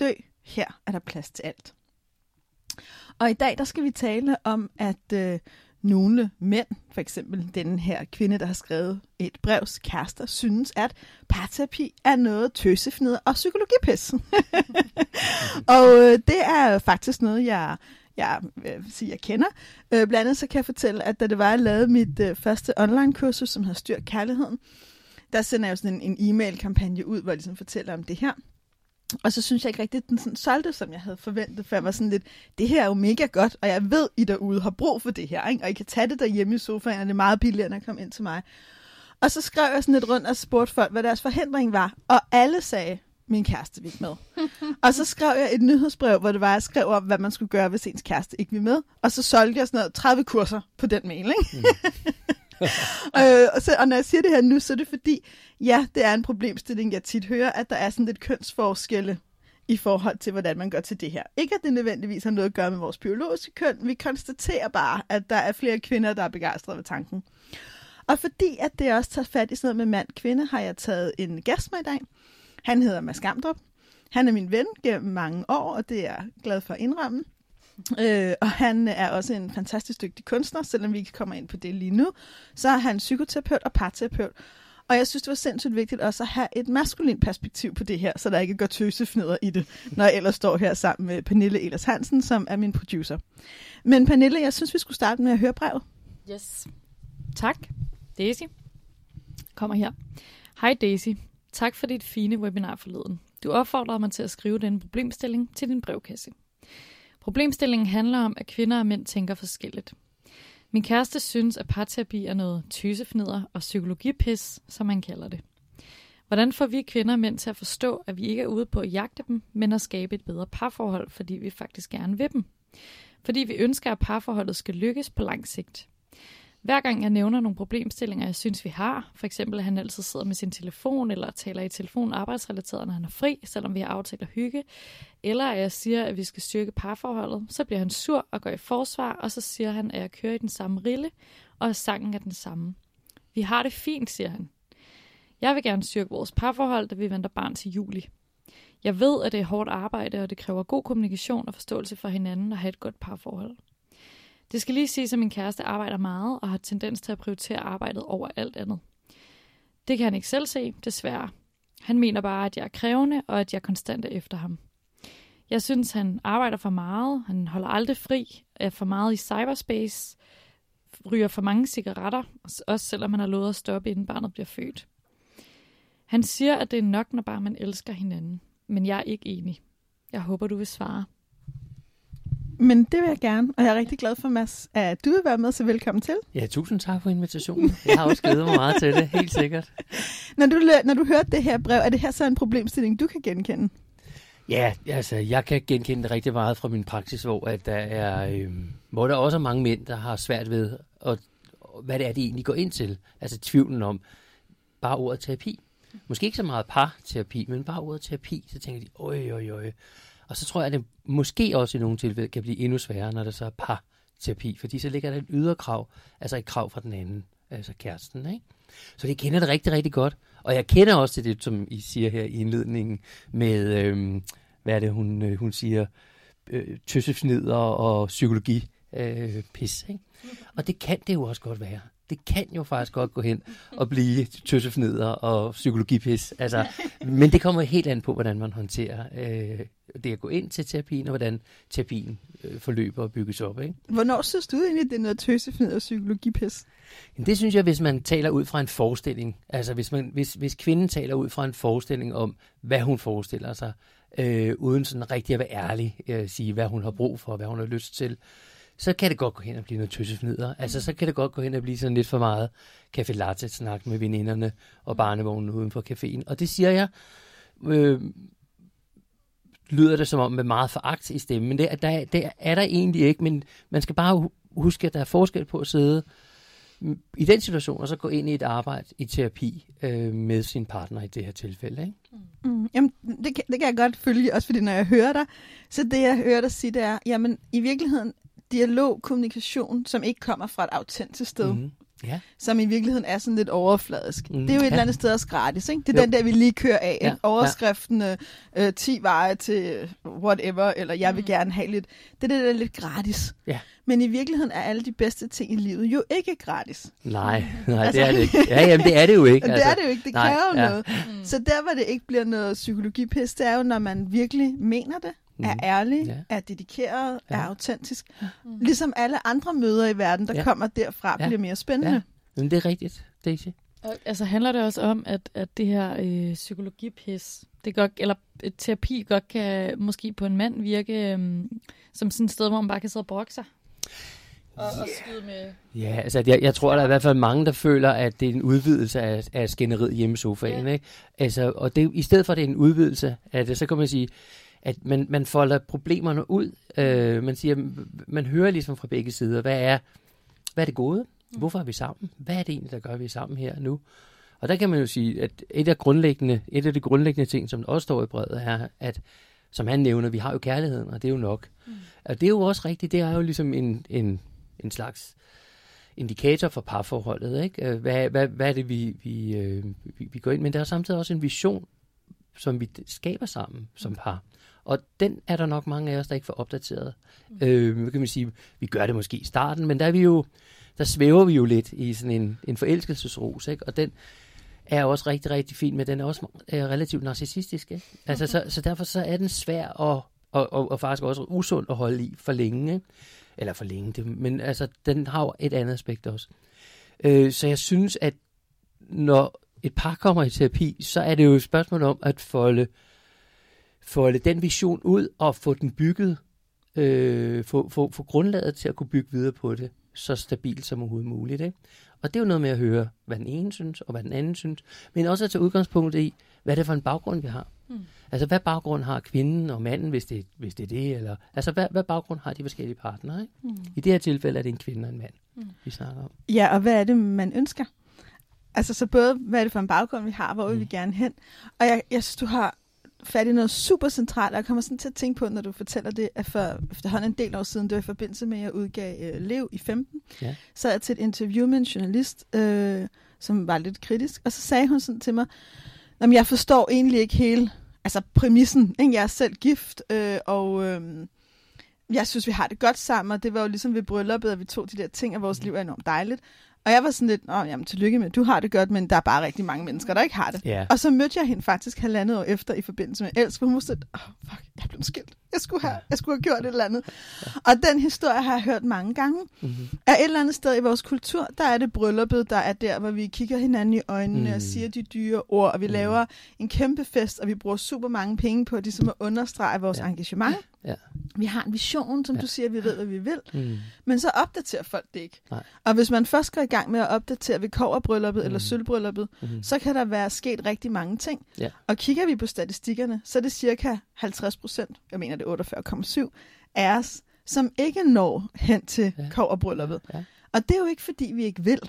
dø. Her er der plads til alt. Og i dag der skal vi tale om, at øh, nogle mænd, for eksempel den her kvinde, der har skrevet et brevs kærester, synes, at parterapi er noget tøsefnid og psykologipis. og øh, det er faktisk noget, jeg jeg vil sige, jeg kender. Øh, blandt andet så kan jeg fortælle, at da det var, jeg lavede mit øh, første online-kursus, som hedder Styr Kærligheden, der sender jeg jo sådan en, en e-mail-kampagne ud, hvor jeg ligesom fortæller om det her. Og så synes jeg ikke rigtigt, at den sådan solgte, som jeg havde forventet, for jeg var sådan lidt, det her er jo mega godt, og jeg ved, I derude har brug for det her, ikke? og I kan tage det derhjemme i sofaen, og det er meget billigere, end at komme ind til mig. Og så skrev jeg sådan lidt rundt og spurgte folk, hvad deres forhindring var, og alle sagde, min kæreste vil med. og så skrev jeg et nyhedsbrev, hvor det var, jeg skrev om, hvad man skulle gøre, hvis ens kæreste ikke vil med. Og så solgte jeg sådan noget 30 kurser på den mail, ikke? Mm. øh, og, så, og når jeg siger det her nu, så er det fordi, ja, det er en problemstilling, jeg tit hører, at der er sådan lidt kønsforskelle i forhold til, hvordan man gør til det her. Ikke at det nødvendigvis har noget at gøre med vores biologiske køn, vi konstaterer bare, at der er flere kvinder, der er begejstrede ved tanken. Og fordi at det også tager fat i sådan noget med mand-kvinde, har jeg taget en gæst med i dag. Han hedder Mads Gamdrup. Han er min ven gennem mange år, og det er jeg glad for at indrømme. Øh, og han er også en fantastisk dygtig kunstner, selvom vi ikke kommer ind på det lige nu. Så er han psykoterapeut og parterapeut. Og jeg synes, det var sindssygt vigtigt også at have et maskulint perspektiv på det her, så der ikke går tøsefneder i det, når jeg ellers står her sammen med Pernille Elers Hansen, som er min producer. Men Pernille, jeg synes, vi skulle starte med at høre brevet. Yes. Tak. Daisy. Kommer her. Hej Daisy. Tak for dit fine webinar forleden. Du opfordrede mig til at skrive denne problemstilling til din brevkasse. Problemstillingen handler om, at kvinder og mænd tænker forskelligt. Min kæreste synes, at parterapi er noget tøsefnider og psykologipis, som man kalder det. Hvordan får vi kvinder og mænd til at forstå, at vi ikke er ude på at jagte dem, men at skabe et bedre parforhold, fordi vi faktisk gerne vil dem? Fordi vi ønsker, at parforholdet skal lykkes på lang sigt. Hver gang jeg nævner nogle problemstillinger, jeg synes, vi har, for eksempel at han altid sidder med sin telefon, eller taler i telefon arbejdsrelateret, når han er fri, selvom vi har aftalt at hygge, eller at jeg siger, at vi skal styrke parforholdet, så bliver han sur og går i forsvar, og så siger han, at jeg kører i den samme rille, og at sangen er den samme. Vi har det fint, siger han. Jeg vil gerne styrke vores parforhold, da vi venter barn til juli. Jeg ved, at det er hårdt arbejde, og det kræver god kommunikation og forståelse for hinanden at have et godt parforhold. Det skal lige siges, at min kæreste arbejder meget og har tendens til at prioritere arbejdet over alt andet. Det kan han ikke selv se, desværre. Han mener bare, at jeg er krævende, og at jeg konstant er efter ham. Jeg synes, han arbejder for meget, han holder aldrig fri, er for meget i cyberspace, ryger for mange cigaretter, også selvom han har lovet at stoppe, inden barnet bliver født. Han siger, at det er nok, når bare man elsker hinanden, men jeg er ikke enig. Jeg håber, du vil svare. Men det vil jeg gerne, og jeg er rigtig glad for, Mads, at du vil være med, så velkommen til. Ja, tusind tak for invitationen. Jeg har også glædet mig meget til det, helt sikkert. Når du, når du hørte det her brev, er det her så en problemstilling, du kan genkende? Ja, altså, jeg kan genkende det rigtig meget fra min praksis, hvor, at der er, øh, hvor der også er mange mænd, der har svært ved, at, hvad det er, de egentlig går ind til. Altså tvivlen om bare ordet terapi. Måske ikke så meget parterapi, men bare ordet terapi. Så tænker de, øj, øj, øj. Og så tror jeg, at det måske også i nogle tilfælde kan blive endnu sværere, når der så er parterapi, fordi så ligger der et ydre krav, altså et krav fra den anden, altså kæresten. Ikke? Så det kender det rigtig, rigtig godt. Og jeg kender også til det, som I siger her i indledningen, med, øhm, hvad er det, hun, øh, hun siger, øh, tøssefnider og psykologi øh, pis. Ikke? Og det kan det jo også godt være det kan jo faktisk godt gå hen og blive tøssefnider og psykologipis. Altså, men det kommer helt an på, hvordan man håndterer øh, det at gå ind til terapien, og hvordan terapien øh, forløber og bygges op. Ikke? Hvornår synes du egentlig, det er noget tøssefnider og psykologipis? Det synes jeg, hvis man taler ud fra en forestilling. Altså hvis, man, hvis, hvis kvinden taler ud fra en forestilling om, hvad hun forestiller sig, øh, uden sådan rigtig at være ærlig, øh, sige, hvad hun har brug for, hvad hun har lyst til, så kan det godt gå hen og blive noget tøssefnider. Altså, så kan det godt gå hen og blive sådan lidt for meget café latte snak med veninderne og barnevognen uden for caféen. Og det siger jeg, øh, lyder det som om med meget foragt i stemmen, men det, der, det er der egentlig ikke, men man skal bare hu- huske, at der er forskel på at sidde mm, i den situation, og så gå ind i et arbejde i terapi øh, med sin partner i det her tilfælde. Ikke? Mm, jamen, det kan, det kan jeg godt følge, også fordi når jeg hører dig, så det jeg hører dig sige, det er, jamen i virkeligheden, dialog, kommunikation, som ikke kommer fra et autentisk sted, mm. Ja, som i virkeligheden er sådan lidt overfladisk. Mm, det er jo et ja. eller andet sted også gratis, ikke? Det er Jo. den der, vi lige kører af, Ja, ikke? Overskriften, øh, 10 veje til whatever, eller jeg vil Mm. gerne have lidt. Det er det, der er lidt gratis. Ja. Men i virkeligheden er alle de bedste ting i livet jo ikke gratis. nej, nej Altså- det er det ikke. Ja, jamen, det er det jo ikke. Altså, det er det jo ikke, det nej, kræver ja. noget. Mm. Så der, hvor det ikke bliver noget psykologipis, det er jo, når man virkelig mener det, er Mhm. ærlig, Ja. er dedikeret, Ja. er autentisk. Mm. Ligesom alle andre møder i verden, der Ja. kommer derfra, Ja. bliver mere spændende. Ja. Men det er rigtigt, Daisy. Og, altså handler det også om, at, at det her øh, psykologipis, det godt, eller et terapi godt kan måske på en mand virke øh, som sådan et sted, hvor man bare kan sidde og brokke sig? Og, og skyde med... Ja, altså jeg, jeg tror, der er i hvert fald mange, der føler, at det er en udvidelse af, af skænderiet hjemme i sofaen. Ja. Ikke? Altså, og det, i stedet for, at det er en udvidelse af det, så kan man sige, at man, man folder problemerne ud. Øh, man siger, man hører ligesom fra begge sider, hvad er, hvad er det gode? Hvorfor er vi sammen? Hvad er det egentlig, der gør, at vi er sammen her nu? Og der kan man jo sige, at et af, grundlæggende, et af de grundlæggende ting, som også står i brevet, er, at som han nævner, vi har jo kærligheden, og det er jo nok. Mm. Og det er jo også rigtigt, det er jo ligesom en, en, en slags indikator for parforholdet. Ikke? Øh, Hvad, hvad, hvad er det, vi, vi, øh, vi, vi går ind? Men der er samtidig også en vision, som vi skaber sammen som par. Og den er der nok mange af os, der ikke får opdateret. Mm. Øh, hvad kan man sige, vi gør det måske i starten, men der er vi jo, der svæver vi jo lidt i sådan en, en forelskelsesros, ikke? og den er også rigtig, rigtig fin, men den er også er relativt narcissistisk. Ikke? Altså, så, så derfor så er den svær og, og, og, og faktisk også usund at holde i for længe. Ikke? Eller for længe, det, men altså, den har jo et andet aspekt også. Øh, så jeg synes, at når et par kommer i terapi, så er det jo et spørgsmål om at folde, folde den vision ud og få den bygget, øh, få, få, få grundlaget til at kunne bygge videre på det, så stabilt som overhovedet muligt. Ikke? Og det er jo noget med at høre, hvad den ene synes, og hvad den anden synes, men også at tage udgangspunkt i, hvad er det for en baggrund, vi har. Mm. Altså, hvad baggrund har kvinden og manden, hvis det, hvis det er det? Eller, altså, hvad, hvad baggrund har de forskellige partnere? Ikke? Mm. I det her tilfælde er det en kvinde og en mand, Mm. vi snakker om. Ja, og hvad er det, man ønsker? Altså så både, hvad er det for en baggrund, vi har, hvor vil vi Mm. gerne hen? Og jeg, jeg synes, du har fat i noget super centralt, og jeg kommer sådan til at tænke på, når du fortæller det, at for efterhånden en del år siden, det var i forbindelse med, at jeg udgav øh, Lev i 15, Ja. så jeg til et interview med en journalist, øh, som var lidt kritisk, og så sagde hun sådan til mig, Jamen, jeg forstår egentlig ikke hele altså præmissen. Ikke? Jeg er selv gift, øh, og øh, jeg synes, vi har det godt sammen, og det var jo ligesom ved brylluppet, at vi tog de der ting, og vores liv er enormt dejligt. Og jeg var sådan lidt, Åh, jamen tillykke med, du har det godt, men der er bare rigtig mange mennesker, der ikke har det. Ja. Og så mødte jeg hende faktisk halvandet år efter i forbindelse med Elsk, hvor hun sådan, åh, oh, fuck, jeg blev skilt. Jeg skulle, have, jeg skulle have gjort et eller andet. Og den historie har jeg hørt mange gange. Mm-hmm. Af et eller andet sted i vores kultur, der er det brylluppet, der er der, hvor vi kigger hinanden i øjnene mm. Og siger de dyre ord, og vi mm. Laver en kæmpe fest, og vi bruger super mange penge på ligesom at understrege vores. Ja. engagement. Ja. Vi har en vision, som ja. Du siger, vi ved, hvad vi vil, Mm. men så opdaterer folk det ikke. Nej. Og hvis man først går i gang med at opdatere ved koverbrylluppet mm. eller Mm. sølvbrylluppet, Mm. så kan der være sket rigtig mange ting. Ja. Og kigger vi på statistikkerne, så er det cirka 50 procent, jeg mener det er 48,7, af os, som ikke når hen til ja. Koverbrylluppet. Ja. Og det er jo ikke, fordi vi ikke vil.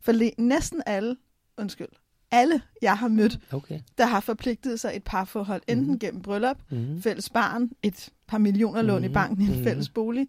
For næsten alle, undskyld, alle jeg har mødt, Okay. der har forpligtet sig et parforhold, enten Mhm. gennem bryllup, Mm. fælles barn, et par millioner lån i Mhm. banken i en Mhm. fælles bolig,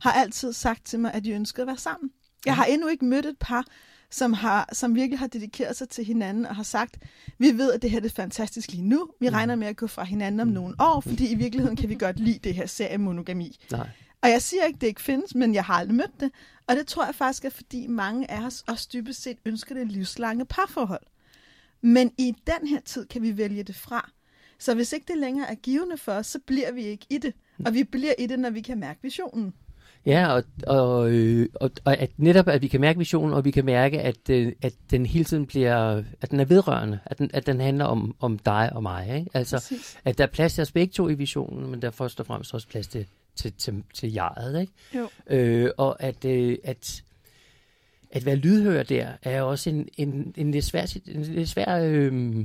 har altid sagt til mig, at de ønskede at være sammen. Jeg har endnu ikke mødt et par, som, har, som virkelig har dedikeret sig til hinanden og har sagt, vi ved, at det her er fantastisk lige nu. Vi Mhm. regner med at gå fra hinanden om nogle år, fordi i virkeligheden kan vi godt lide det her seriemonogami. Nej. Og jeg siger ikke, at det ikke findes, men jeg har aldrig mødt det. Og det tror jeg faktisk er, fordi mange af os også dybest set ønsker det livslange parforhold. Men i den her tid kan vi vælge det fra. Så hvis ikke det længere er givende for os, så bliver vi ikke i det. Og vi bliver i det, når vi kan mærke visionen. Ja, og, og, øh, og, og at netop, at vi kan mærke visionen, og vi kan mærke, at, øh, at den hele tiden bliver, at den er vedrørende, at den, at den handler om, om dig og mig. Ikke? Altså, Præcis. at der er plads til os begge to i visionen, men der er først og fremmest også plads til, til, til, til jeget. Ikke? Jo. Øh, og at, øh, at, at være lydhør der, er også en, en, en lidt svær, en lidt svær øh,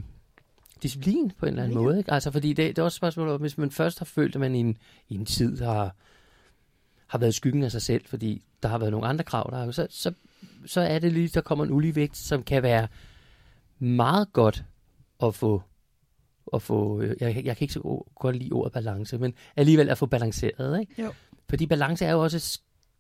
disciplin på en eller anden Ja. måde. Ikke? Altså, fordi det, det er også et spørgsmål hvis man først har følt, at man i en, i en tid har, har været skyggen af sig selv, fordi der har været nogle andre krav, der så, så, så er det lige, der kommer en uligevægt, som kan være meget godt at få, at få øh, jeg, jeg kan ikke så godt lide ordet balance, men alligevel at få balanceret. Ikke? Jo. Fordi balance er jo også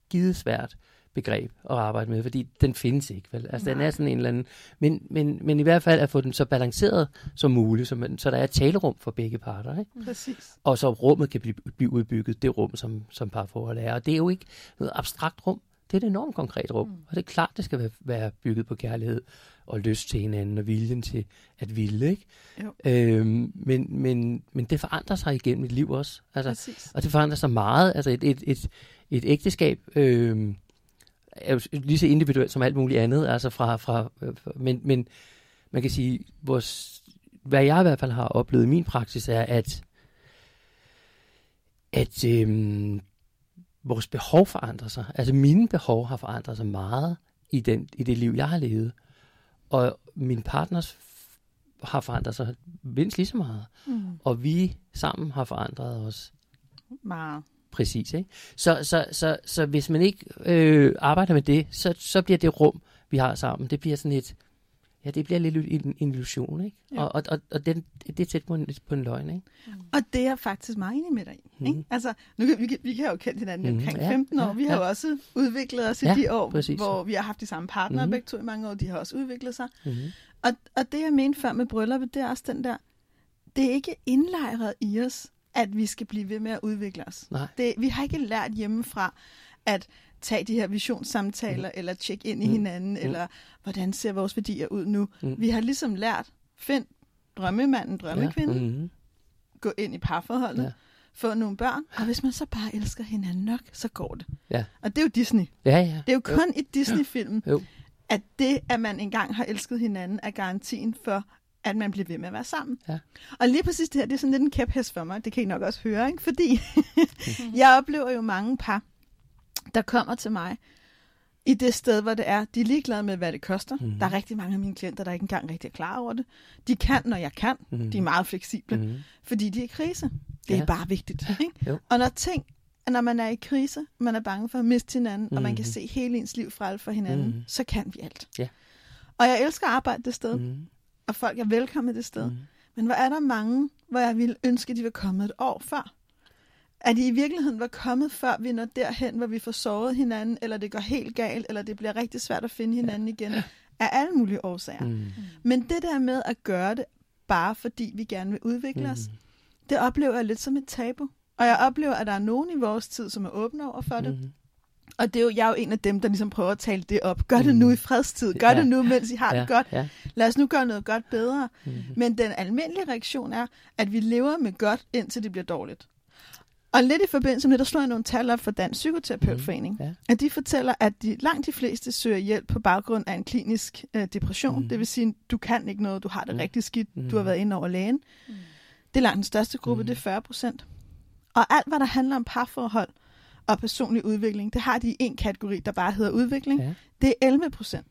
skidesvært begreb at arbejde med, fordi den findes ikke, vel? Altså, den Nej. er sådan en eller anden... Men, men, men i hvert fald at få den så balanceret som muligt, så, man, så der er et talerum for begge parter, ikke? Præcis. Og så rummet kan blive, blive udbygget, det rum, som, som parforhold er. Og det er jo ikke noget abstrakt rum, det er et enormt konkret rum. Mm. Og det er klart, det skal være, være bygget på kærlighed og lyst til hinanden og viljen til at ville, ikke? Jo. Øhm, men, men, men det forandrer sig igennem et liv også. Altså, Præcis. og det forandrer sig meget. Altså et, et, et, et ægteskab øh, er jo lige så individuelt som alt muligt andet. Altså fra, fra, øh, men, men man kan sige, vores, hvad jeg i hvert fald har oplevet i min praksis, er, at, at øh, vores behov forandrer sig. Altså mine behov har forandret sig meget i, den, i det liv, jeg har levet. Og min partners har forandret sig mindst lige så meget. Mm. Og vi sammen har forandret os Meget. Præcis, ikke? Så, så, så, så hvis man ikke øh, arbejder med det, så, så bliver det rum, vi har sammen, det bliver sådan et, ja, det bliver lidt en, en illusion, ikke? Ja. Og, og, og, og den, det er tæt på en, på en løgn, ikke? Og det er faktisk meget enig med dig i. Mhm. Ikke? Altså, nu kan, vi, vi kan jo kendt hinanden i Mhm, omkring ja, 15 år. ja, Vi har ja. jo også udviklet os i Ja, de år, præcis. hvor vi har haft de samme partnere Mhm. begge to i mange år. De har også udviklet sig. Mm-hmm. Og, og det, jeg mente før med brylluppet, det er også den der, det er ikke indlejret i os, at vi skal blive ved med at udvikle os. Nej. Det, vi har ikke lært hjemmefra at tage de her visionssamtaler, mm. eller tjekke ind i Mm. hinanden, Mm. eller hvordan ser vores værdier ud nu. Mm. Vi har ligesom lært, find drømmemanden, drømmekvinden, Ja. Mm-hmm. gå ind i parforholdet, Ja. få nogle børn, og hvis man så bare elsker hinanden nok, så går det. Ja. Og det er jo Disney. Ja, ja. Det er jo kun i Disney-film, Jo. at det, at man engang har elsket hinanden, er garantien for, at man bliver ved med at være sammen. Ja. Og lige præcis det her, det er sådan lidt en kæphest for mig. Det kan I nok også høre, ikke? Fordi jeg oplever jo mange par, der kommer til mig i det sted, hvor det er, de er ligeglade med, hvad det koster. Mhm. Mm. Der er rigtig mange af mine klienter, der ikke engang rigtig er klar over det. De kan, når jeg kan. Mhm. De er meget fleksible, mm. Fordi de er i krise. Det Ja. er bare vigtigt. Ikke? Jo. Og når ting, når man er i krise, man er bange for at miste hinanden, mm. og man kan Mhm. se hele ens liv frælde for hinanden, Mhm. mm. så kan vi alt. Ja. Og jeg elsker at arbejde det sted, mm. Mm-hmm. og folk er velkomne det sted. Mm. Mm-hmm. Men hvor er der mange, hvor jeg ville ønske, at de var kommet et år før? At de i virkeligheden var kommet, før vi når derhen, hvor vi får såret hinanden, eller det går helt galt, eller det bliver rigtig svært at finde hinanden igen, af alle mulige årsager. Mm. Mm-hmm. Men det der med at gøre det, bare fordi vi gerne vil udvikle Mm. os, det oplever jeg lidt som et tabu. Og jeg oplever, at der er nogen i vores tid, som er åbne over for det. Mm-hmm. Og det er jo, jeg er jo en af dem, der ligesom prøver at tale det op. Gør det Mm. nu i fredstid. Gør Ja. det nu, mens I har Ja, det godt. ja. Lad os nu gøre noget godt bedre. Mm-hmm. Men den almindelige reaktion er, at vi lever med godt, indtil det bliver dårligt. Og lidt i forbindelse med det, der slår jeg nogle tal op for Dansk Psykoterapeutforening. Ja. At de fortæller, at de, langt de fleste søger hjælp på baggrund af en klinisk øh, depression. Mm. Det vil sige, du kan ikke noget, du har det Mm. rigtig skidt, Mm. du har været inde over lægen. Mm. Det er langt den største gruppe, Mm. det er 40 procent. Og alt, hvad der handler om parforhold og personlig udvikling, det har de i en kategori, der bare hedder udvikling. Ja. Det er 11 procent.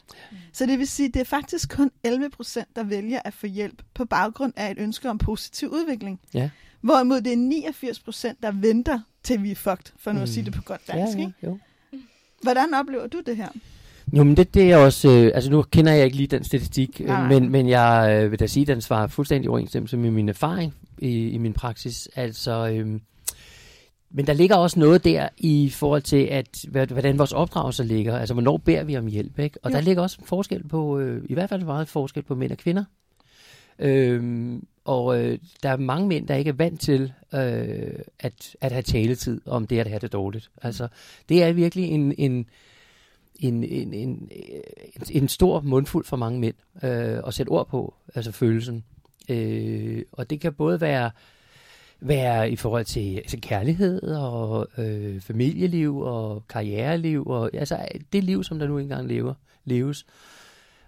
Så det vil sige, det er faktisk kun 11 procent, der vælger at få hjælp på baggrund af et ønske om positiv udvikling. Ja. Hvorimod det er 89 procent, der venter til vi er fucked, for nu at Mm. sige det på godt Ja, dansk. ja, ikke? jo. Hvordan oplever du det her? Jo, men det, det er også, øh, altså nu kender jeg ikke lige den statistik, øh, men, men jeg øh, vil da sige, at den svarer fuldstændig overensstemmelse med min erfaring i, i min praksis. Altså, øh, men der ligger også noget der i forhold til, at hvordan vores opdragelse ligger. Altså, hvornår beder vi om hjælp, ikke? Og Jo. der ligger også en forskel på, øh, i hvert fald meget forskel på mænd og kvinder. Øhm, og øh, der er mange mænd, der ikke er vant til øh, at, at have taletid om det at have det dårligt. Altså, det er virkelig en, en, en, en, en, en, en stor mundfuld for mange mænd øh, at sætte ord på, altså følelsen. Øh, og det kan både være, være i forhold til altså kærlighed og øh, familieliv og karriereliv, og altså det liv, som der nu engang lever, leves.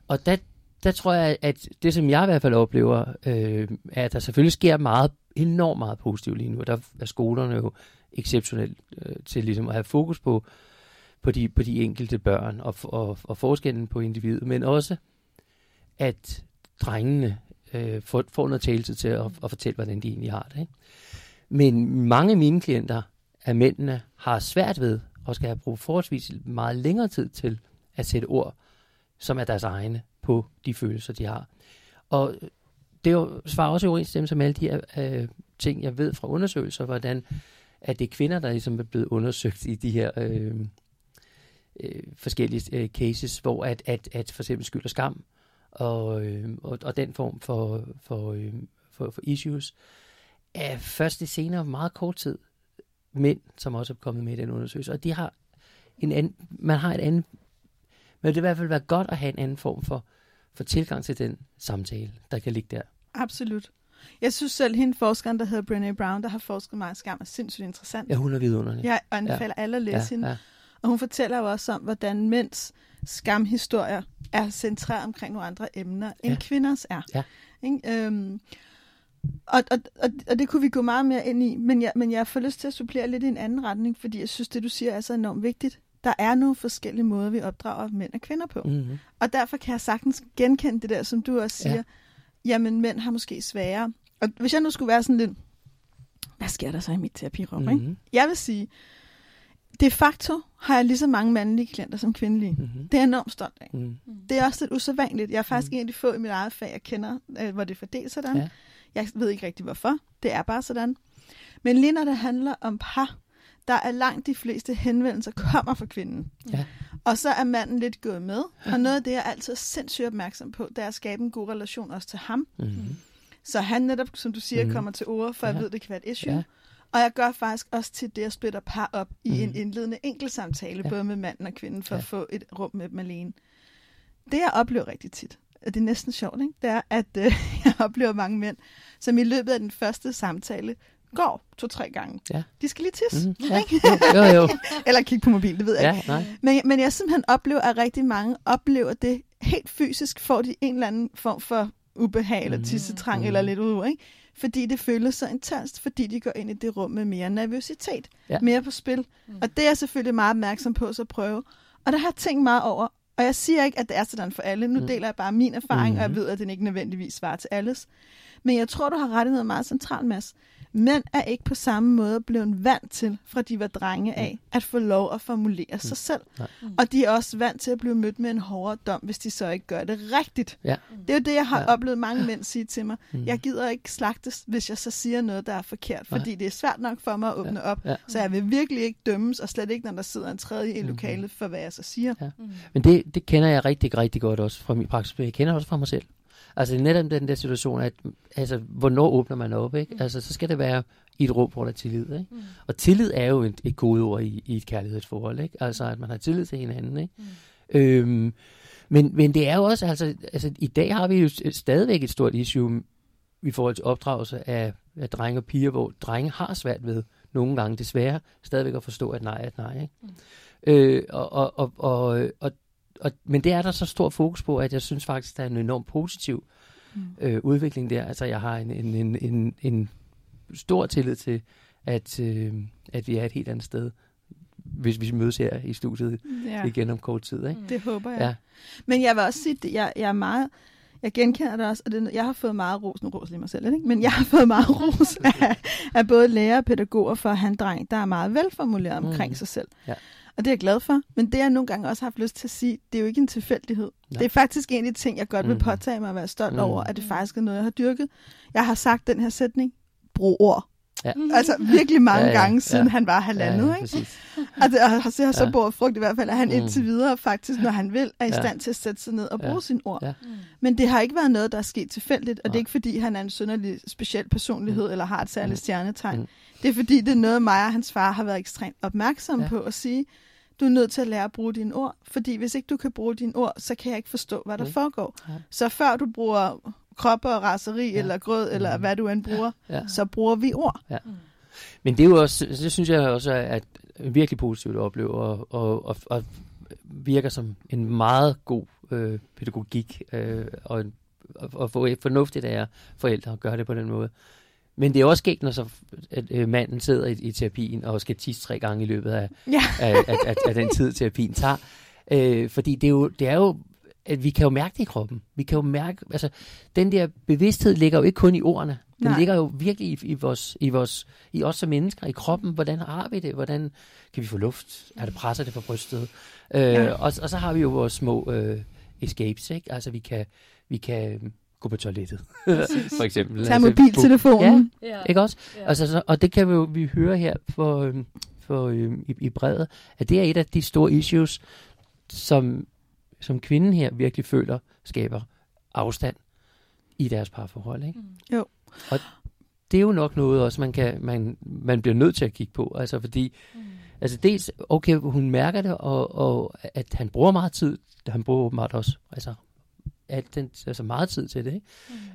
Og der, der tror jeg, at det, som jeg i hvert fald oplever, øh, er, at der selvfølgelig sker meget, enormt meget positivt lige nu, og der er skolerne jo exceptionelt øh, til ligesom at have fokus på, på, de, på de enkelte børn og, og, og forskellen på individet, men også, at drengene øh, får, får noget taletid til at, at fortælle, hvordan de egentlig har det. Ikke? Men mange af mine klienter af mændene har svært ved og skal have brug forholdsvis meget længere tid til at sætte ord, som er deres egne, på de følelser, de har. Og det jo, svarer også i overensstemmelse med alle de her øh, ting, jeg ved fra undersøgelser, hvordan at det er kvinder, der ligesom er blevet undersøgt i de her øh, øh, forskellige øh, cases, hvor at, at, at for eksempel skyld og skam og, øh, og, og den form for, for, øh, for, for issues, er først i senere meget kort tid mænd, som også er kommet med i den undersøgelse, og de har en anden, man har et andet, men det vil i hvert fald være godt at have en anden form for, for tilgang til den samtale, der kan ligge der. Absolut. Jeg synes selv, hende forskeren, der hedder Brené Brown, der har forsket meget skam, er sindssygt interessant. Ja, hun er vidunderlig. Jeg anbefaler ja. alle at læse ja, hende. Ja. Og hun fortæller jo også om, hvordan mænds skamhistorier er centreret omkring nogle andre emner, end ja. kvinders er. Ja. Ikke? Øhm, og, og, og, og det kunne vi gå meget mere ind i, men jeg, men jeg får lyst til at supplere lidt i en anden retning, fordi jeg synes, det du siger er så enormt vigtigt. Der er nogle forskellige måder, vi opdrager mænd og kvinder på. Mm-hmm. Og derfor kan jeg sagtens genkende det der, som du også siger. Ja. Jamen, mænd har måske sværere. Og hvis jeg nu skulle være sådan lidt, hvad sker der så i mit terapirum? Mm-hmm. Ikke? Jeg vil sige, de facto har jeg lige så mange mandlige klienter som kvindelige. Mm-hmm. Det er jeg enormt stolt af. Mm. Det er også lidt usædvanligt. Jeg er faktisk mm. en af de få i mit eget fag, jeg kender, øh, hvor det er fordelt sådan. Ja. Jeg ved ikke rigtig hvorfor. Det er bare sådan. Men lige når det handler om par, der er langt de fleste henvendelser kommer fra kvinden. Ja. Og så er manden lidt gået med. Og noget af det, jeg altid er sindssygt opmærksom på, det er at skabe en god relation også til ham. Mm-hmm. Så han netop, som du siger, mm-hmm. kommer til ord, for ja. jeg ved, det kan være et issue. Ja. Og jeg gør faktisk også til det, at splitter par op i mm. en indledende enkeltsamtale, ja. både med manden og kvinden, for ja. at få et rum med dem alene. Det, jeg oplever rigtig tit, og det er næsten sjovt, ikke? det er, at øh, jeg oplever mange mænd, som i løbet af den første samtale går to-tre gange. Ja. De skal lige tisse. Mm, ja. jo, jo, jo. Eller kigge på mobilen, det ved jeg ja, ikke. Men, men jeg simpelthen oplever, at rigtig mange oplever det helt fysisk, får de en eller anden form for ubehag, eller mm. tissetrang, mm. eller lidt ud, ikke? Fordi det føles så intenst, fordi de går ind i det rum med mere nervøsitet, ja. mere på spil. Mm. Og det er jeg selvfølgelig meget opmærksom på så prøve. Og der har jeg tænkt meget over, og jeg siger ikke, at det er sådan for alle. Nu mm. deler jeg bare min erfaring, mm. og jeg ved, at den ikke nødvendigvis svarer til alles. Men jeg tror, du har ret i noget meget centralt, Mads. Mænd er ikke på samme måde blevet vant til, fra de var drenge af, mm. at få lov at formulere mm. sig selv. Nej. Og de er også vant til at blive mødt med en hårdere dom, hvis de så ikke gør det rigtigt. Ja. Det er jo det, jeg har ja. oplevet mange mænd sige til mig. Mm. Jeg gider ikke slagtes, hvis jeg så siger noget, der er forkert, fordi Nej. det er svært nok for mig at åbne ja. op. Ja. Så jeg vil virkelig ikke dømmes, og slet ikke, når der sidder en tredje i mm. lokalet, for hvad jeg så siger. Ja. Mm. Men det, det kender jeg rigtig, rigtig godt også fra min praksis. Jeg kender også fra mig selv. Altså netop den der situation, at altså, hvornår åbner man op, ikke? Mm. Altså så skal det være i et rum, hvor der er tillid, ikke? Mm. Og tillid er jo et, et gode ord i, i et kærlighedsforhold, ikke? Altså at man har tillid til hinanden, ikke? Mm. Øhm, men, men det er jo også, altså, altså i dag har vi jo stadigvæk et stort issue i forhold til opdragelse af, af drenge og piger, hvor drenge har svært ved nogle gange desværre stadigvæk at forstå, at nej er nej, ikke? Mm. Øh, og, og, og, og, og og, men det er der så stor fokus på, at jeg synes faktisk, der er en enorm positiv mm. øh, udvikling der. Altså jeg har en, en, en, en, en stor tillid til, at, øh, at vi er et helt andet sted, hvis vi mødes her i studiet ja. igen om kort tid. Ikke? Det håber jeg. Ja. Men jeg vil også sige, at jeg, jeg er meget... Jeg genkender det også, og det, jeg har fået meget ros, nu ros lige mig selv, ikke? men jeg har fået meget ros af, af både lærer og pædagoger for at en dreng, der er meget velformuleret omkring mm. sig selv. Ja. Og det er jeg glad for. Men det jeg nogle gange også har haft lyst til at sige, det er jo ikke en tilfældighed. Nej. Det er faktisk en af de ting, jeg godt vil mm. påtage mig at være stolt mm. over, at det faktisk er noget, jeg har dyrket. Jeg har sagt den her sætning, brug ord. Ja. Altså virkelig mange ja, ja, gange, siden ja. han var halvandet. Ja, ja, ikke? Og det har, så, har så ja. brugt frugt i hvert fald, at han mm. indtil videre faktisk, når han vil, er i stand til at sætte sig ned og bruge ja. sine ord. Ja. Men det har ikke været noget, der er sket tilfældigt, og det er ikke fordi, han er en synderlig speciel personlighed, mm. eller har et særligt mm. stjernetegn. Mm. Det er fordi, det er noget, mig og hans far har været ekstremt opmærksom ja. på at sige, du er nødt til at lære at bruge dine ord, fordi hvis ikke du kan bruge dine ord, så kan jeg ikke forstå, hvad der ja. foregår. Ja. Så før du bruger krop og raseri, ja. eller grød, mm. eller hvad du end bruger, ja. så bruger vi ord. Ja. Mm. Men det er jo også, det synes jeg også er at virkelig positivt at opleve, og, og, og, og virker som en meget god øh, pædagogik, øh, og, og, og fornuftigt af forældre at gøre det på den måde. Men det er også skægt, når så, at øh, manden sidder i, i terapien og skal tisse tre gange i løbet af, ja. af, af, af, af den tid, terapien tager. Øh, fordi det er jo, det er jo at vi kan jo mærke det i kroppen. Vi kan jo mærke, altså, den der bevidsthed ligger jo ikke kun i ordene. Den Nej. ligger jo virkelig i, i, vores, i, vores, i os som mennesker, i kroppen. Hvordan har vi det? Hvordan kan vi få luft? Er det presser det fra brystet? Øh, Ja. og, og så har vi jo vores små øh, escapes, ikke? Altså, vi kan, vi kan gå på toilettet, for eksempel. Tag altså, mobiltelefonen. Ja. Ikke også? Ja. Altså, så, og det kan vi jo vi høre her for, øhm, for, øhm, i, i brevet, at det er et af de store issues, som, som kvinden her virkelig føler skaber afstand i deres parforhold. Ikke? Mm. Jo. Og det er jo nok noget også, man, kan, man, man bliver nødt til at kigge på. Altså fordi, Mm. altså dels, okay, hun mærker det, og, og at han bruger meget tid. Han bruger åbenbart også altså, alt den, altså meget tid til det. Ikke?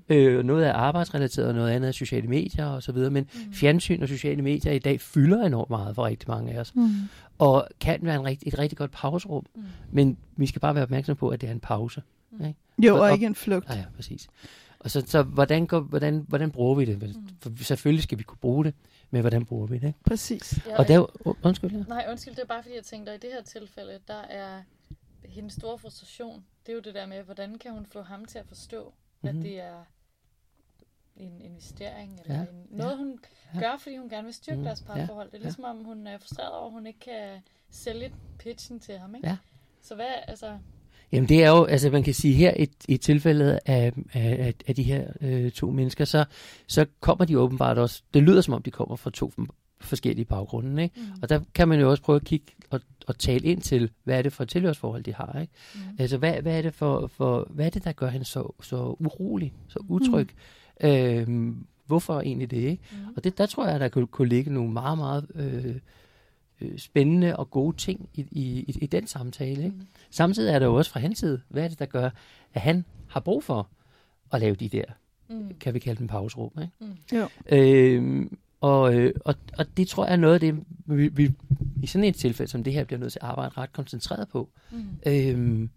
Mm. Øh, noget er arbejdsrelateret, og noget andet er sociale medier og så videre, men Mm. fjernsyn og sociale medier i dag fylder enormt meget for rigtig mange af os, Mm. og kan være en rigt, et rigtig godt pauserum, Mm. men vi skal bare være opmærksom på, at det er en pause. Jo, Og- og ikke en flugt. Ja, ja, præcis. Og så, så hvordan, går, hvordan, hvordan bruger vi det? Mm. For selvfølgelig skal vi kunne bruge det, men hvordan bruger vi det? Ikke? Præcis. Ja, Og der, undskyld, ja. Nej, undskyld, det er bare fordi, jeg tænkte, at i det her tilfælde, der er hendes store frustration, det er jo det der med, hvordan kan hun få ham til at forstå, mm-hmm. Mhm. at det er en investering, eller Ja, ja, en, noget, hun ja. gør, fordi hun gerne vil styrke Mhm, deres ja, parforhold. Det er ligesom, om hun er frustreret over, at hun ikke kan sælge pitchen til ham, ikke? Ja. Så hvad, altså... Jamen det er jo, altså man kan sige her i, i tilfældet af, af, af, af de her øh, to mennesker, så, så kommer de åbenbart også, det lyder som om de kommer fra to forskellige baggrunde, ikke? Mm. Og der kan man jo også prøve at kigge og, og tale ind til, hvad er det for et tilhørsforhold, de har, ikke? Mm. Altså, hvad, hvad, er det for, for, hvad er det, der gør hende så, så urolig, så utryg? Mm. Øhm, hvorfor egentlig det, ikke? Mm. Og det, der tror jeg, der kunne, kunne ligge nogle meget, meget øh, øh, spændende og gode ting i, i, i, i den samtale, ikke? Mm. Samtidig er der jo også fra hans side, hvad er det, der gør, at han har brug for at lave de der, Mm. kan vi kalde dem pauserum, ikke? Mm. Jo. Øhm, og, øh, og, og det tror jeg er noget af det, vi, vi i sådan et tilfælde som det her, bliver nødt til at arbejde ret koncentreret på. Mm. Øhm,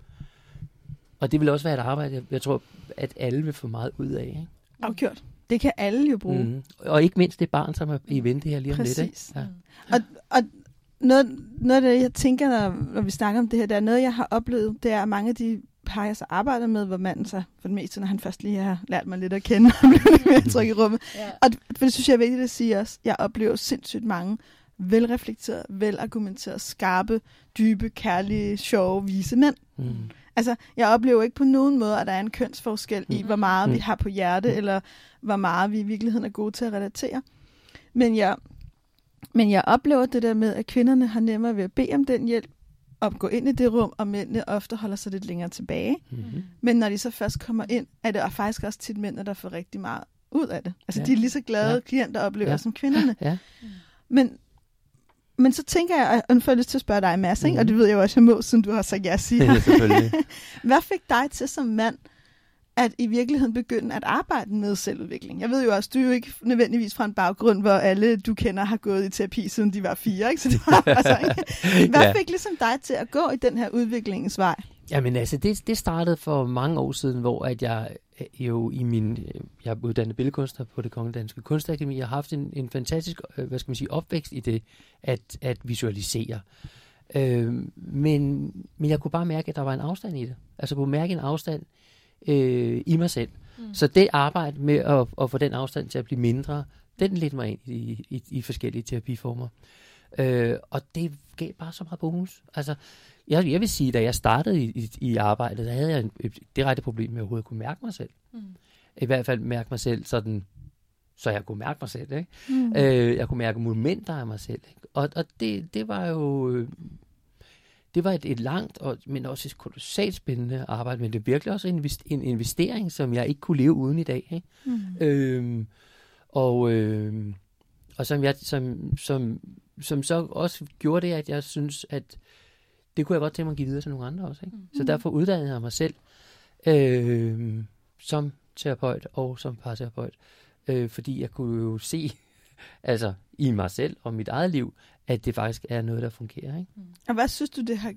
og det vil også være et arbejde, jeg, jeg tror, at alle vil få meget ud af. Ikke? Afgjort. Det kan alle jo bruge. Mm. Og ikke mindst det barn, som er i vente her lige om lidt. Ikke? Præcis. Ja. Mm. Og noget, noget af det, jeg tænker, når, når vi snakker om det her, der er noget, jeg har oplevet, det er, at mange af de par, jeg så arbejder med, hvor manden så for det meste, når han først lige har lært mig lidt at kende, og blev lidt mere tryg i rummet. Ja. Og det, for det synes jeg er vigtigt at sige også. Jeg oplever sindssygt mange velreflekterede, velargumenterede, skarpe, dybe, kærlige, sjove, vise mænd. Mm. Altså, jeg oplever ikke på nogen måde, at der er en kønsforskel i, Mm. hvor meget vi Mm. har på hjerte, eller hvor meget vi i virkeligheden er gode til at relatere. Men jeg, men jeg oplever det der med, at kvinderne har nemmere ved at bede om den hjælp, og gå ind i det rum, og mændene ofte holder sig lidt længere tilbage. Mm-hmm. Men når de så først kommer ind, er det faktisk også tit mændene, der får rigtig meget ud af det. Altså, Ja. de er lige så glade Ja. klienter oplever Ja. som kvinderne. Ja. Men, men så tænker jeg, og nu får jeg lyst til at spørge dig, Mads, ikke? Mhm. og det ved jeg jo også, jeg må, siden du har sagt ja sige. Ja, selvfølgelig. Hvad fik dig til som mand at i virkeligheden begynde at arbejde med selvudvikling? Jeg ved jo også, du er jo ikke nødvendigvis fra en baggrund, hvor alle du kender har gået i terapi, siden de var fire, ikke? Så det var altså? Hvad Ja. fik ligesom dig til at gå i den her udviklingens vej? Jamen altså, det, det startede for mange år siden, hvor at jeg øh, jo i min, øh, jeg er uddannet billedkunstner på det Kongelige Danske Kunstakademi, jeg har haft en, en fantastisk, øh, hvad skal man sige, opvækst i det, at, at visualisere. Øh, men, men jeg kunne bare mærke, at der var en afstand i det. Altså jeg kunne mærke en afstand øh, i mig selv. Mm. Så det arbejde med at, at få den afstand til at blive mindre, den ledte mig ind i, i, i forskellige terapiformer. Øh, og det gav bare så meget bonus. Altså, jeg, jeg vil sige, da jeg startede i, i, i arbejdet, der havde jeg en, et direkte problem med at overhovedet kunne mærke mig selv. Mm. I hvert fald mærke mig selv sådan, så jeg kunne mærke mig selv. Ikke? Mm. Øh, jeg kunne mærke momenter af mig selv. Ikke? Og, og det, det var jo... øh, Det var et, et langt, og, men også et kolossalt spændende arbejde, men det er virkelig også en, invest- en investering, som jeg ikke kunne leve uden i dag. Ikke? Mm. Øhm, og, øhm, og som, jeg, som, som, som så også gjorde det, at jeg synes, at det kunne jeg godt tænke mig at give videre til nogle andre også. Ikke? Så Mm. derfor uddannede jeg mig selv øhm, som terapeut og som parterapeut, øh, fordi jeg kunne jo se altså i mig selv og mit eget liv, at det faktisk er noget, der fungerer. Ikke? Og hvad synes du, det har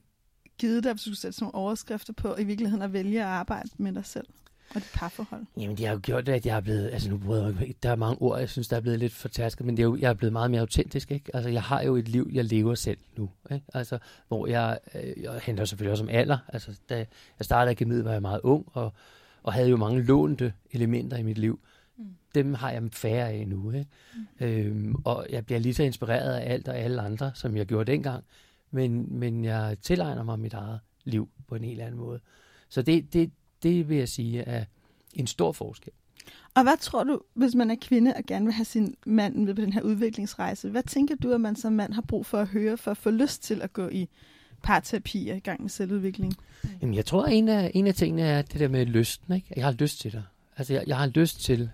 givet dig, hvis du skulle sætte sådan nogle overskrifter på, i virkeligheden at vælge at arbejde med dig selv? og dit parforhold? Jamen, det har jo gjort det, at jeg er blevet... Altså, nu bruger jeg ikke... Der er mange ord, jeg synes, der er blevet lidt fortasket, men det er jo, jeg er blevet meget mere autentisk, ikke? Altså, jeg har jo et liv, jeg lever selv nu, ikke? Altså, hvor jeg... Øh, jeg henter selvfølgelig også om alder. Altså, da jeg startede akademiet, var jeg meget ung, og, og havde jo mange lånte elementer i mit liv. Dem har jeg færre af nu, ikke? Mm. Øhm, og jeg bliver lige så inspireret af alt og alle andre, som jeg gjorde dengang, men, men jeg tilegner mig mit eget liv på en helt anden måde. Så det, det, det vil jeg sige er en stor forskel. Og hvad tror du, hvis man er kvinde og gerne vil have sin mand med på den her udviklingsrejse, hvad tænker du, at man som mand har brug for at høre, for at få lyst til at gå i parterapi og i gang med selvudvikling? Jamen, jeg tror, at en af, en af tingene er det der med lysten. Ikke? Jeg har lyst til dig. Altså, jeg, jeg har lyst til,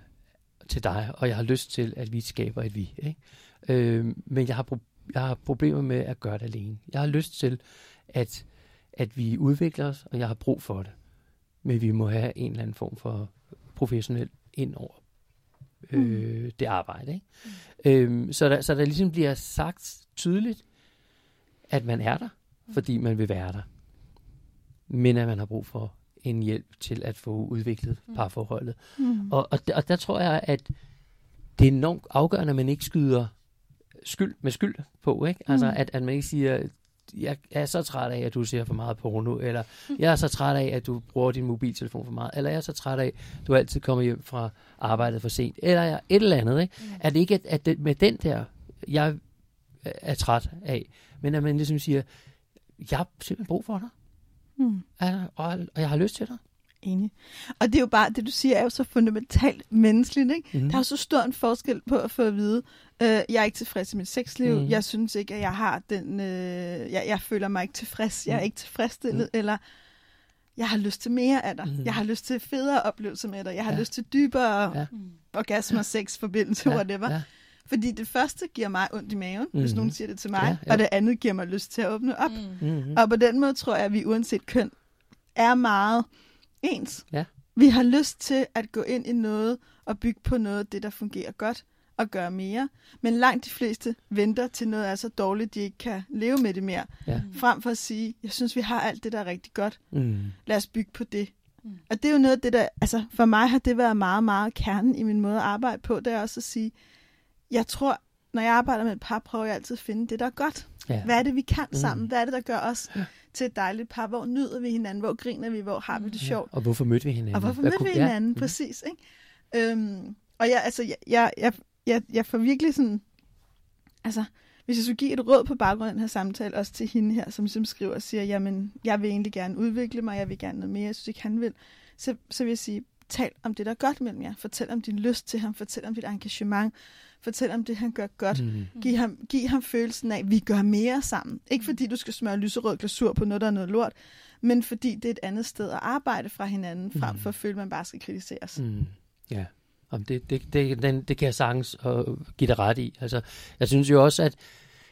til dig, og jeg har lyst til, at vi skaber et vi. Ikke? Øh, men jeg har, pro- jeg har problemer med at gøre det alene. Jeg har lyst til, at, at vi udvikler os, og jeg har brug for det men vi må have en eller anden form for professionel ind over øh, mm. det arbejde. Ikke? Mm. Øhm, så, der, så der ligesom bliver sagt tydeligt, at man er der, fordi man vil være der. Men at man har brug for en hjælp til at få udviklet mm. parforholdet. Mm. Og, og, og der tror jeg, at det er enormt afgørende, at man ikke skyder skyld med skyld på. Ikke? Altså, mm. at, at man ikke siger, jeg er så træt af, at du ser for meget porno, eller jeg er så træt af, at du bruger din mobiltelefon for meget, eller jeg er så træt af, at du altid kommer hjem fra arbejdet for sent, eller jeg, et eller andet. Ikke? Mm. Er det ikke, at, at det, med den der, jeg er træt af, men at man ligesom siger, jeg har simpelthen brug for dig, mm. og, og, jeg har lyst til dig. Enig. Og det er jo bare, det du siger, er jo så fundamentalt menneskeligt. Ikke? Mm. Der er jo så stor en forskel på at få at vide, øh, jeg er ikke tilfreds i mit sexliv, mm. jeg synes ikke, at jeg har den, øh, jeg, jeg føler mig ikke tilfreds, jeg er ikke tilfredsstillet, mm. eller jeg har lyst til mere af dig, mm. jeg har lyst til federe oplevelser med dig, jeg har ja. lyst til dybere ja. orgasmer, sex, forbindelse, ja. whatever. Ja. Fordi det første giver mig ondt i maven, mm. hvis nogen siger det til mig, ja, ja. og det andet giver mig lyst til at åbne op. Mm. Mm. Og på den måde tror jeg, at vi uanset køn er meget ens. Ja. Vi har lyst til at gå ind i noget og bygge på noget det, der fungerer godt og gøre mere. Men langt de fleste venter til noget er så dårligt, de ikke kan leve med det mere. Ja. Frem for at sige, jeg synes, vi har alt det, der er rigtig godt. Mm. Lad os bygge på det. Mm. Og det er jo noget af det, der, altså for mig har det været meget, meget kernen i min måde at arbejde på. Det er også at sige, jeg tror, når jeg arbejder med et par, prøver jeg altid at finde det, der er godt. Ja. Hvad er det, vi kan mm. sammen? Hvad er det, der gør os ja. til et dejligt par? Hvor nyder vi hinanden? Hvor griner vi? Hvor har vi det sjovt? Ja. Og hvorfor mødte vi hinanden? Og hvorfor mødte vi hinanden? Ja. Præcis. Ikke? Øhm, og jeg, altså, jeg, jeg, jeg, jeg, jeg får virkelig sådan... Altså, hvis jeg skulle give et råd på baggrund af den her samtale, også til hende her, som ligesom skriver og siger, jamen, jeg vil egentlig gerne udvikle mig, jeg vil gerne noget mere, jeg synes ikke, han vil, så, så vil jeg sige, tal om det, der er godt mellem jer. Fortæl om din lyst til ham, fortæl om dit engagement, Fortæl om det, han gør godt. Mm. Giv, ham, giv ham følelsen af, at vi gør mere sammen. Ikke fordi du skal smøre lyserød glasur på noget, der er noget lort, men fordi det er et andet sted at arbejde fra hinanden, frem mm. for at føle, at man bare skal kritiseres. Mm. Ja, Om det, det, det, den, det kan jeg sagtens og give dig ret i. Altså, jeg synes jo også, at,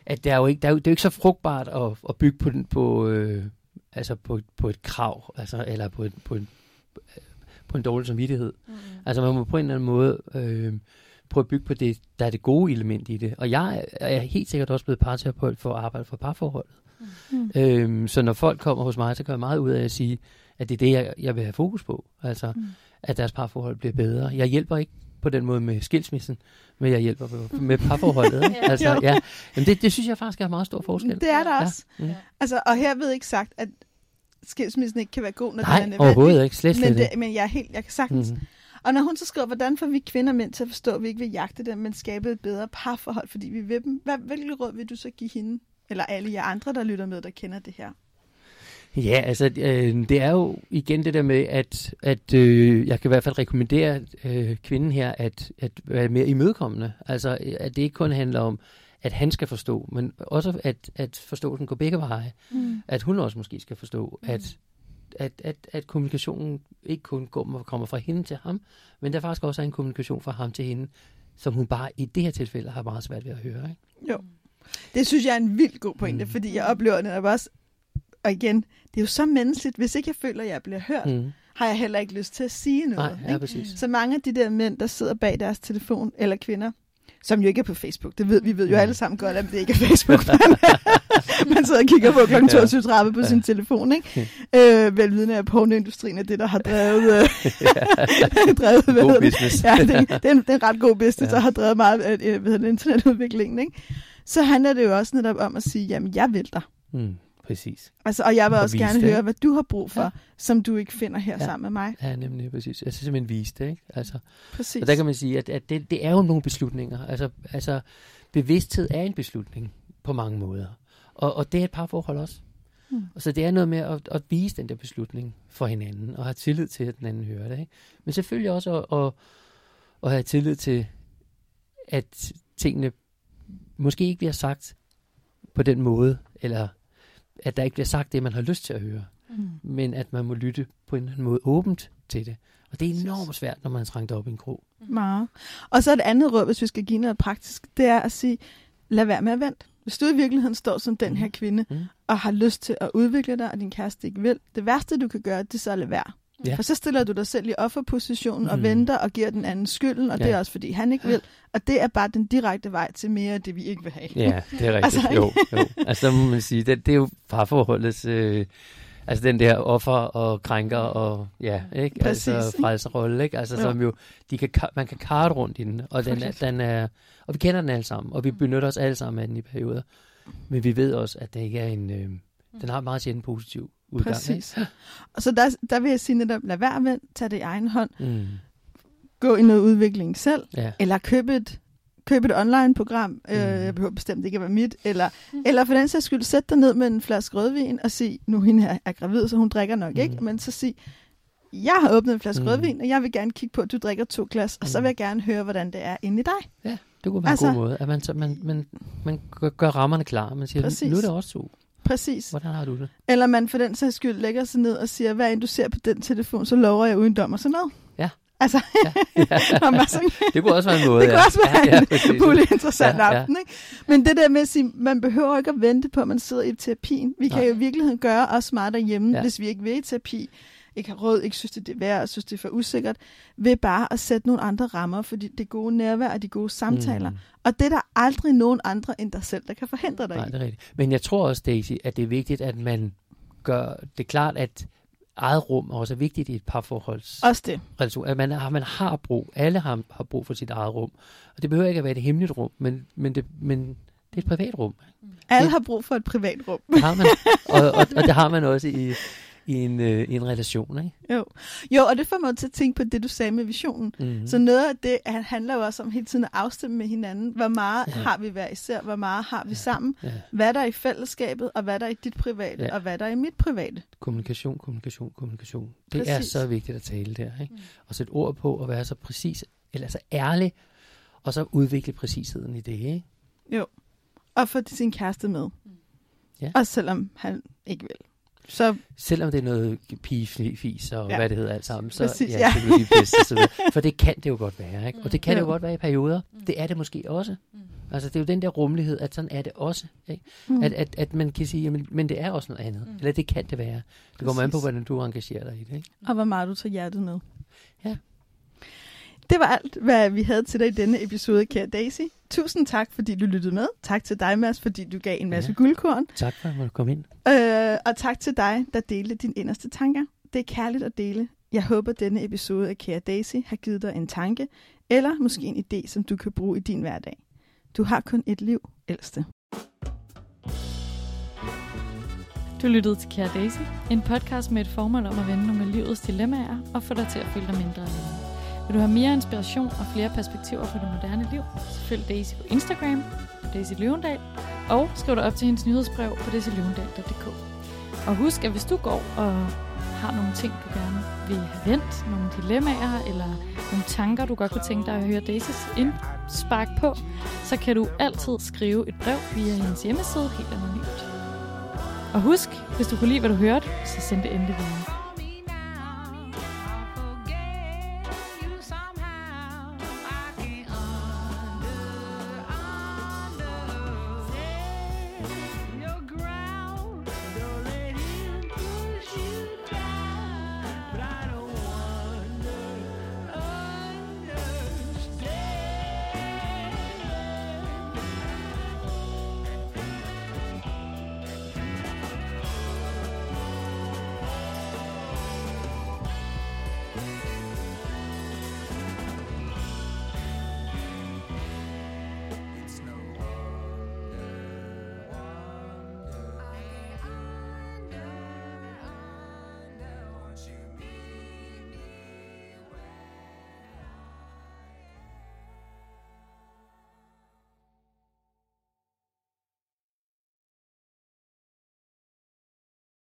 at det, er jo ikke, det, er jo, det er jo ikke så frugtbart at, at bygge på, den, på, øh, altså på, på et krav, altså, eller på, på, en, på en dårlig samvittighed. Mm. Altså man må på en eller anden måde... Øh, prøve at bygge på det, der er det gode element i det. Og jeg er helt sikkert også blevet parterapeut for at arbejde for parforholdet. Mm. Øhm, så når folk kommer hos mig, så gør jeg meget ud af at sige, at det er det, jeg, jeg vil have fokus på. Altså, mm. at deres parforhold bliver bedre. Jeg hjælper ikke på den måde med skilsmissen, men jeg hjælper med parforholdet. ja. Altså, ja. Jamen det, det synes jeg faktisk er meget stor forskel. Det er der også. Ja. Mm. Altså, og her ved ikke sagt, at skilsmissen ikke kan være god, når Nej, den er nødvendig. overhovedet ikke. Slet, men, det, men jeg er helt, jeg kan sagtens. Mm. Og når hun så skriver, hvordan får vi kvinder mænd til at forstå, at vi ikke vil jagte dem, men skabe et bedre parforhold, fordi vi vil dem, hvad, hvilke råd vil du så give hende, eller alle jer andre, der lytter med, der kender det her? Ja, altså øh, det er jo igen det der med, at, at øh, jeg kan i hvert fald rekommendere øh, kvinden her at, at være mere imødekommende. Altså at det ikke kun handler om, at han skal forstå, men også at, at forståelsen går begge veje. Mm. At hun også måske skal forstå, mm. at at, at, at kommunikationen ikke kun går, kommer fra hende til ham, men der faktisk også er en kommunikation fra ham til hende, som hun bare i det her tilfælde har meget svært ved at høre. Ikke? Jo. Det synes jeg er en vild god pointe, mm. fordi jeg oplever netop også, og igen, det er jo så menneskeligt, hvis ikke jeg føler, at jeg bliver hørt, mm. har jeg heller ikke lyst til at sige noget. Nej, ja, præcis. Så mange af de der mænd, der sidder bag deres telefon, eller kvinder, Som jo ikke er på Facebook. Det ved, vi ved jo Mm. alle sammen godt, at det ikke er Facebook. man, man sidder og kigger på kl. 22.30 på sin telefon. Ikke? Øh, velvidende af pornoindustrien er det, der har drevet, øh, drevet hvad God hedder det? business. Ja, det, det, er en, det er en ret god business, Ja. der har drevet meget af øh, hvad hedder internetudviklingen. Ikke? Så handler det jo også netop om at sige, jamen jeg vil dig. Mm, præcis. Altså, og jeg vil Og også gerne det, høre, hvad du har brug for, Ja. som du ikke finder her Ja. sammen med mig. Ja, nemlig præcis. Jeg synes simpelthen vise det, ikke? Altså, Præcis. og der kan man sige, at, at det, det er jo nogle beslutninger. Altså, altså, bevidsthed er en beslutning på mange måder. Og, og det er et parforhold også. Mm. Og så det er noget med at, at vise den der beslutning for hinanden, og have tillid til, at den anden hører det. Ikke? Men selvfølgelig også at, at, at have tillid til, at tingene måske ikke bliver sagt på den måde, eller at der ikke bliver sagt det, man har lyst til at høre, Mm. men at man må lytte på en eller anden måde åbent til det. Og det er enormt svært, når man er trængt op i en krog. Meget. Og så et andet råd, hvis vi skal give noget praktisk, det er at sige, lad være med at vente. Hvis du i virkeligheden står som den her Mhm. kvinde, Mm. og har lyst til at udvikle dig, og din kæreste ikke vil, det værste du kan gøre, det er så at lade være. Ja. For så stiller du dig selv i offerpositionen og Mhm. venter og giver den anden skylden, og Ja. det er også fordi han ikke vil. Og det er bare den direkte vej til mere af det, vi ikke vil have. Ja, det er rigtigt. Altså, altså, jo, jo. Altså, må man sige, det, det er jo parforholdets... Øh, altså den der offer og krænker og ja, ikke? Præcis, altså frelserrolle, ikke? Altså Jo. som jo, de kan, ka- man kan karte rundt i den, og den er, den er, og vi kender den alle sammen, og vi benytter os alle sammen af den i perioder. Men vi ved også, at det ikke er en, øh, den har meget sjældent positiv udgang. Præcis. Og så der, der vil jeg sige netop, lad være med, tag det i egen hånd, Ikke? Mm, gå i noget udvikling selv, ja. eller køb et, køb et online-program, mm. øh, jeg behøver bestemt ikke at være mit, eller, eller for den sags skyld, sæt dig ned med en flaske rødvin og sig, nu hende her er gravid, så hun drikker nok ikke, Mhm. men så sig, jeg har åbnet en flaske Mhm. rødvin, og jeg vil gerne kigge på, at du drikker to glas, og så Mhm. vil jeg gerne høre, hvordan det er inde i dig. Det kunne være Altså- en god måde, at man, så, man, man, man gør, gør rammerne klar. Man siger, Præcis. nu er det også to. Præcis. Hvordan har du det? Eller man for den sags skyld lægger sig ned og siger, hvad end du ser på den telefon, så lover jeg uden dom og sådan noget. Ja. Altså, Ja, ja. sådan, det kunne også være en måde, det kunne ja. også være ja, ja, en mulig interessant Ja, ja. aften. Ikke? Men det der med at sige, man behøver ikke at vente på, at man sidder i terapien. Vi kan Nej. jo i virkeligheden gøre os meget derhjemme. Ja. hvis vi ikke vil i terapi, ikke har råd, ikke synes, det er værd, synes, det er for usikkert, ved bare at sætte nogle andre rammer for de, det gode nærvær og de gode samtaler. Mm. Og det er der aldrig nogen andre end dig selv, der kan forhindre dig Nej, i. det er rigtigt. Men jeg tror også, Daisy, at det er vigtigt, at man gør det klart, at eget rum også er vigtigt i et parforholdsrelation. Også det. At man, har, man har brug, alle har, har brug for sit eget rum. Og det behøver ikke at være et hemmeligt rum, men, men, det, men det er et privat rum. Alle Det- har brug for et privat rum. Det har man, og, og, og det har man også i, i, en, øh, i en relation. Ikke? Jo. jo, og det får mig til at tænke på det, du sagde med visionen. Mm-hmm. Så noget af det han- handler jo også om hele tiden at afstemme med hinanden. Hvor meget ja. Ja. har vi hver især? Hvor meget har vi sammen? ja. Hvad der er i fællesskabet, og hvad der er i dit private, ja. Ja. og hvad der er i mit private. Kommunikation, kommunikation, kommunikation. Det Præcis. Er så vigtigt at tale der. Ikke? Og sætte ord på og være så præcis, eller så ærlig, og så udvikle præcisheden i det. Ikke? Og få sin kæreste med. Ja. Også selvom han ikke vil. Så Selvom det er noget pigefis og Ja. hvad det hedder alt sammen, så Præcis, ja, ja. og så. For det kan det jo godt være, ikke? Og det kan Jo. det jo godt være i perioder. Det er det måske også. Altså det er jo den der rummelighed, at sådan er det også. Ikke? mm. At, at, at man kan sige, jamen, men det er også noget andet. Eller det kan det være. Det kommer an på, hvordan du engagerer dig i det. Ikke? og hvor meget du tager hjertet med. Ja. Det var alt, hvad vi havde til dig i denne episode, kære Daisy. Tusind tak, fordi du lyttede med. Tak til dig, Mads, fordi du gav en masse Ja. guldkorn. Tak for, at du kom ind. Øh, og tak til dig, der delte dine inderste tanker. Det er kærligt at dele. Jeg håber, denne episode af Kære Daisy har givet dig en tanke, eller måske en idé, som du kan bruge i din hverdag. Du har kun et liv, ældste. Du lyttede til Kære Daisy, en podcast med et formål om at vende nogle af livets dilemmaer og få dig til at føle dig mindre alene. Vil du have mere inspiration og flere perspektiver på det moderne liv, så følg Daisy på Instagram, på Daisy Løvendal, og skriv dig op til hendes nyhedsbrev på daisyløvendal.dk. Og husk, at hvis du går og har nogle ting, du gerne vil have vendt, nogle dilemmaer eller nogle tanker, du godt kunne tænke dig at høre Daisys indspark på, så kan du altid skrive et brev via hendes hjemmeside helt anonymt. Og husk, hvis du kunne lide, hvad du hørte, så send det endelig videre.